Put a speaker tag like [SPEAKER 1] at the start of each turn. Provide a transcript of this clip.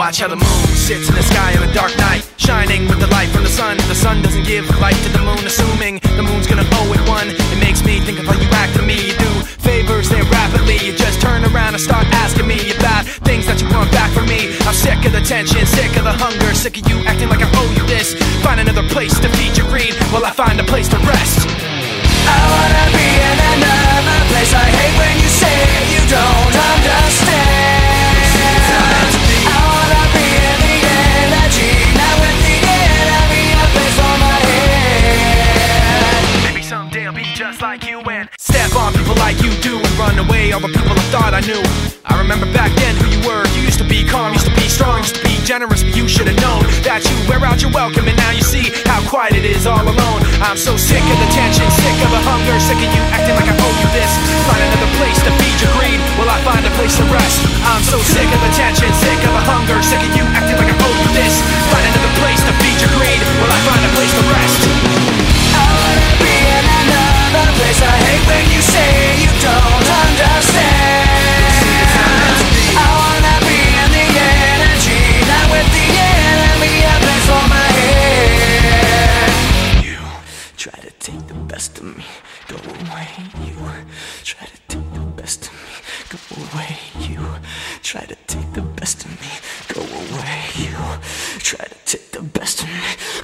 [SPEAKER 1] watch how the moon sits in the sky on a dark night Shining with the light from the sun. The sun doesn't give light to the moon Assuming the moon's gonna owe it one. It makes me think of how you act to me. You do favors there rapidly. You just turn around and start asking me About things that you want back from me. I'm sick of the tension, sick of the hunger Sick of you acting like I owe you place to feed your greed while I find a place to rest.
[SPEAKER 2] I wanna be in another place. I hate when you say you don't understand. I wanna be in the energy, not with the enemy. A place for my head.
[SPEAKER 1] Maybe someday I'll be just like you and step on people like you do and run away all the people I thought I knew. I remember back then who you were. You used to be calm, used to be strong, used to be generous, but you should have known that you wear out your welcome and quiet it is all alone. I'm so sick of the tension, sick of the hunger, sick of you best of me, go away, you. Try to take the best of me, go away, you. Try to take the best of me, go away, you. Try to take the best of me.